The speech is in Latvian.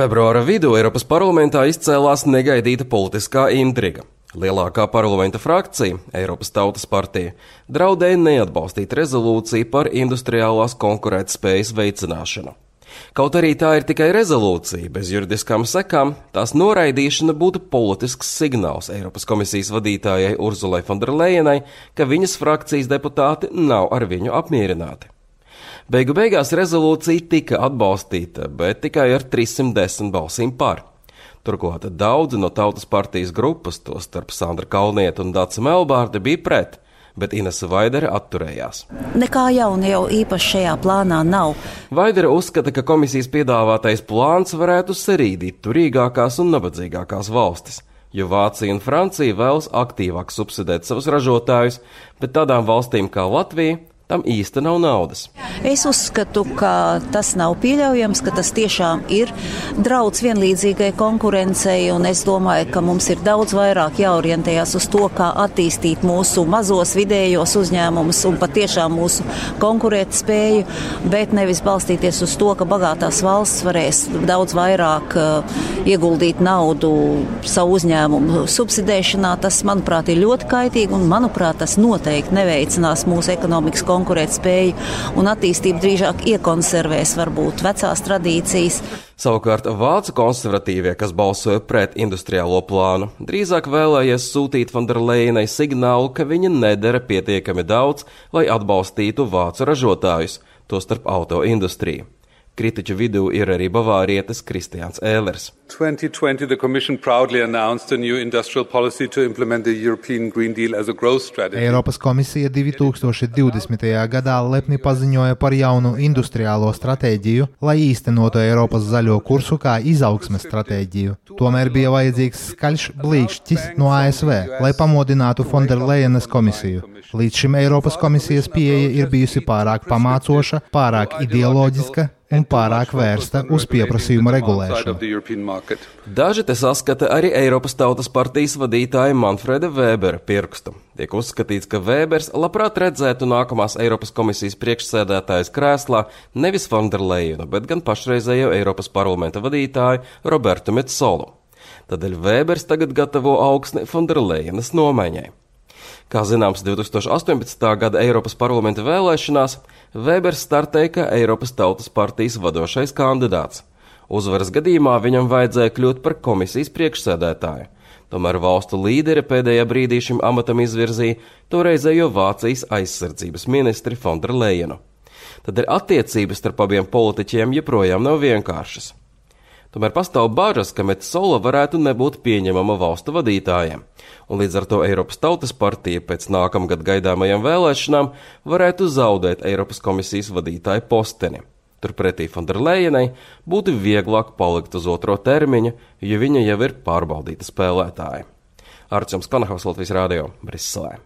Februāra vidū Eiropas parlamentā izcēlās negaidīta politiskā intriga. Lielākā parlamenta frakcija, Eiropas Tautas partija, draudēja neatbalstīt rezolūciju par industriālās konkurētspējas veicināšanu. Kaut arī tā ir tikai rezolūcija bez juridiskām sekām, tās noraidīšana būtu politisks signāls Eiropas komisijas vadītājai Urzulai Fonderlejenai, ka viņas frakcijas deputāti nav ar viņu apmierināti. Beigu beigās rezolūcija tika atbalstīta, bet tikai ar 310 balsīm par. Turklāt daudzi no tautas partijas grupas, tostarp Sandra Kalnieta un Dāca Melbārde, bija pret, bet Inese Vaidere atturējās. Nekā jauna jau īpaši šajā plānā nav. Vaidere uzskata, ka komisijas piedāvātais plāns varētu sarīdīt turīgākās un nabadzīgākās valstis jo Vācija un Francija vēlas aktīvāk subsidēt savus ražotājus, bet tādām valstīm kā Latvija tam īsti nav naudas. Es uzskatu, ka tas nav pieļaujams, ka tas tiešām ir draudz vienlīdzīgai konkurencei, un es domāju, ka mums ir daudz vairāk jāorientējas uz to, kā attīstīt mūsu mazos vidējos uzņēmumus un patiešām mūsu konkurētspēju, bet nevis balstīties uz to, ka bagātās valsts varēs daudz vairāk uh, ieguldīt naudu savu uzņēmumu subsidēšanā. Tas, manuprāt, ir ļoti kaitīgi, un manuprāt, tas noteikti neveicinās mūsu ekonomikas konkurētspēju un attīstību drīzāk iekonservēs varbūt vecās tradīcijas. Savukārt vācu konservatīvie, kas balsoja pret industriālo plānu, drīzāk vēlējies sūtīt Fonderleinai signālu, ka viņa nedara pietiekami daudz, lai atbalstītu vācu ražotājus, tostarp auto industriju. Kritiķu vidū ir arī Bavārietis Kristiāns Ēlers. 2020 the Commission proudly announced a new industrial policy to implement the European Green Deal as a growth strategy. Eiropas komisija 2020. gadā lepni paziņoja par jaunu industriālo stratēģiju, lai īstenotu Eiropas zaļo kursu kā izaugsmes stratēģiju. Tomēr bija vajadzīgs skaļš blīkšķis no ASV, lai pamodinātu Fonderlejenas komisiju. Līdz šim Eiropas komisijas pieeja ir bijusi pārāk pamācoša, pārāk ideoloģiska un pārāk vērsta uz pieprasījuma regulēšanu. Daži te saskata arī Eiropas Tautas partijas vadītāja Manfreda Vēbera pirkstu. Tiek uzskatīts, ka Vēbers labprāt redzētu nākamās Eiropas komisijas priekšsēdētājas krēslā nevis Fonderleinu, bet gan pašreizējo Eiropas parlamenta vadītāju Robertu Metsolu. Tādēļ Vēbers tagad gatavo augsni Fonderleinas nomaiņai. Kā zināms, 2018. gada Eiropas parlamenta vēlēšanās Vēbers startēja kā Eiropas Tautas partijas vadošais kandidāts. Uzvaras gadījumā viņam vajadzēja kļūt par komisijas priekšsēdētāju. Tomēr valstu līderi pēdējā brīdī šim amatam izvirzīja toreizējo Vācijas aizsardzības ministri Fonderleinu. Tad ir attiecības starp abiem politiķiem joprojām nav vienkāršas. Tomēr pastāv bažas, ka Metsola varētu nebūt pieņemama valstu vadītājiem, un līdz ar to Eiropas Tautas partija pēc nākamgad gaidāmajām vēlēšanām varētu zaudēt Eiropas komisijas vadītāju posteni. Turpretī Fonderlejenai būtu vieglāk palikt uz otro termiņu, jo viņa jau ir pārbaudīta spēlētāja. Arčuns Kanahaus Latvijas Rādio Briselē.